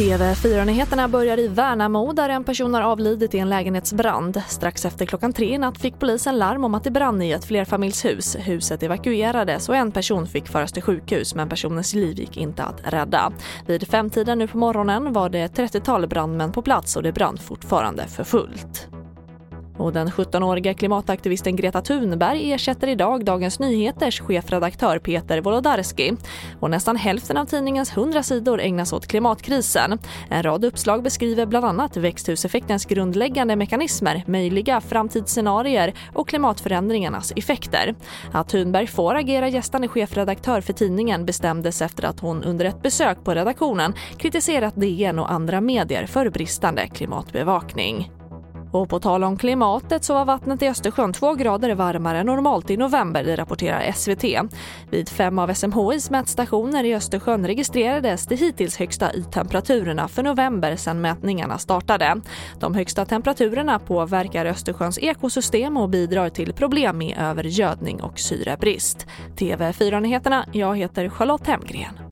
TV4-nyheterna börjar i Värnamo där en person har avlidit i en lägenhetsbrand. Strax efter klockan tre i natt fick polisen larm om att det brann i ett flerfamiljshus. Huset evakuerades och en person fick föras till sjukhus men personens liv gick inte att rädda. Vid femtiden nu på morgonen var det 30-tal brandmän på plats och det brann fortfarande för fullt. Och den 17-åriga klimataktivisten Greta Thunberg ersätter idag Dagens Nyheters chefredaktör Peter Wolodarski. Och nästan hälften av tidningens 100 sidor ägnas åt klimatkrisen. En rad uppslag beskriver bland annat växthuseffektens grundläggande mekanismer, möjliga framtidsscenarier och klimatförändringarnas effekter. Att Thunberg får agera gästande chefredaktör för tidningen bestämdes efter att hon under ett besök på redaktionen kritiserat DN och andra medier för bristande klimatbevakning. Och på tal om klimatet så var vattnet i Östersjön två grader varmare än normalt i november, det rapporterar SVT. Vid fem av SMHIs mätstationer i Östersjön registrerades de hittills högsta yttemperaturerna för november sedan mätningarna startade. De högsta temperaturerna påverkar Östersjöns ekosystem och bidrar till problem med övergödning och syrebrist. TV4-nyheterna, jag heter Charlotte Hemgren.